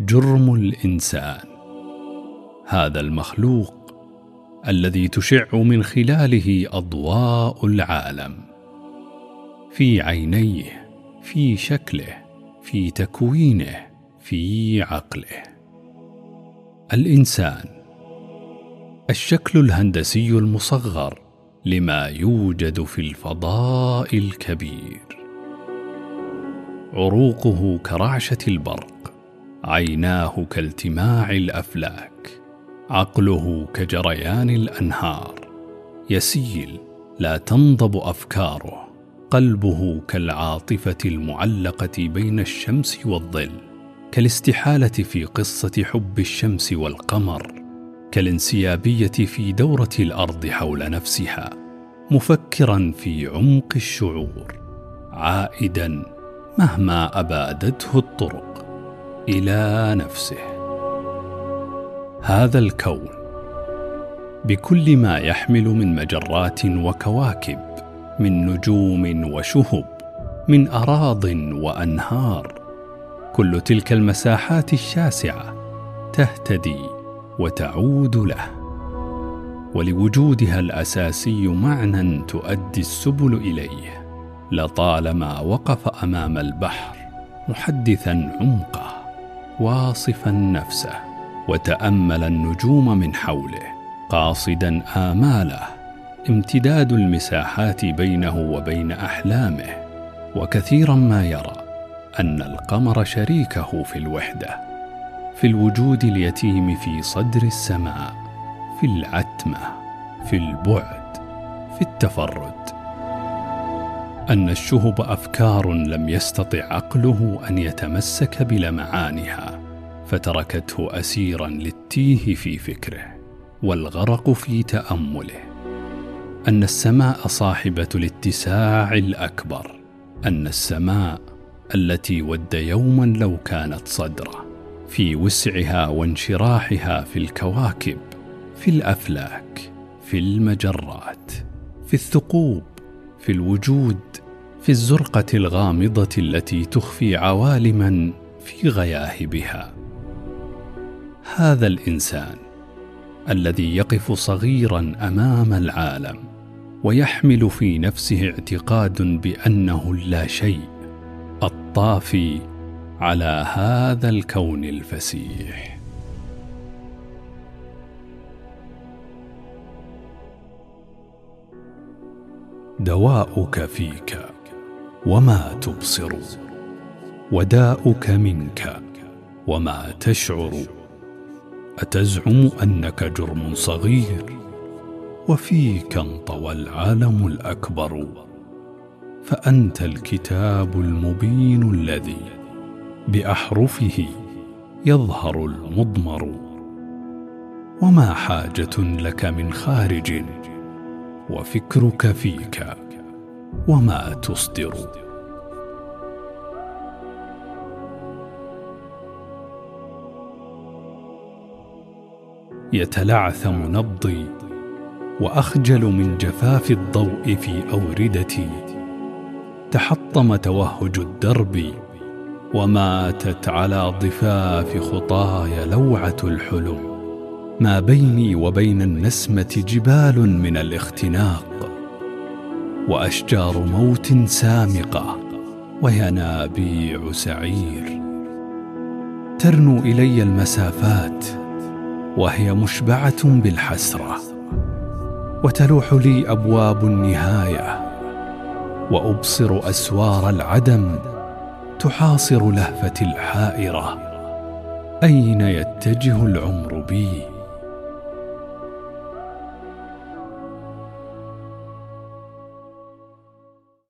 جرم الإنسان. هذا المخلوق الذي تشع من خلاله أضواء العالم. في عينيه في شكله في تكوينه في عقله. الإنسان الشكل الهندسي المصغر لما يوجد في الفضاء الكبير. عروقه كرعشة البرق عيناه كالتماع الأفلاك عقله كجريان الأنهار. يسيل لا تنضب أفكاره قلبه كالعاطفة المعلقة بين الشمس والظل كالاستحالة في قصة حب الشمس والقمر كالانسيابية في دورة الأرض حول نفسها مفكرا في عمق الشعور. عائدا مهما أبادته الطرق. إلى نفسه. هذا الكون بكل ما يحمل من مجرات وكواكب من نجوم وشهب من أراض وأنهار. كل تلك المساحات الشاسعة تهتدي وتعود له. ولوجودها الأساسي معنى تؤدي السبل إليه لطالما وقف أمام البحر محدثا عمقه واصفا نفسه وتأمل النجوم من حوله قاصدا آماله امتداد المساحات بينه وبين أحلامه. وكثيرا ما يرى أن القمر شريكه في الوحدة في الوجود اليتيم في صدر السماء في العتمة في البعد في التفرد. أن الشهب أفكار لم يستطع عقله أن يتمسك بلمعانها فتركته اسيرا للتيه في فكره والغرق في تأمله. أن السماء صاحبة الاتساع الأكبر أن السماء التي ود يوما لو كانت صدرة في وسعها وانشراحها في الكواكب في الأفلاك في المجرات في الثقوب. في الوجود في الزرقة الغامضة التي تخفي عوالما في غياهبها. هذا الإنسان الذي يقف صغيرا أمام العالم ويحمل في نفسه اعتقاد بأنه اللا شيء الطافي على هذا الكون الفسيح. دواؤك فيك وما تبصر وداؤك منك وما تشعر. أتزعم أنك جرم صغير وفيك انطوى العالم الأكبر. فأنت الكتاب المبين الذي بأحرفه يظهر المضمر. وما حاجة لك من خارج وفكرك فيك وما تصدر. يتلعثم نبضي وأخجل من جفاف الضوء في أوردتي. تحطم توهج الدرب وماتت على ضفاف خطاي لوعة الحلم. ما بيني وبين النسمة جبال من الاختناق وأشجار موت سامقة وينابيع سعير. ترنو إلي المسافات وهي مشبعة بالحسرة وتلوح لي أبواب النهاية وأبصر أسوار العدم تحاصر لهفتي الحائرة. أين يتجه العمر بي؟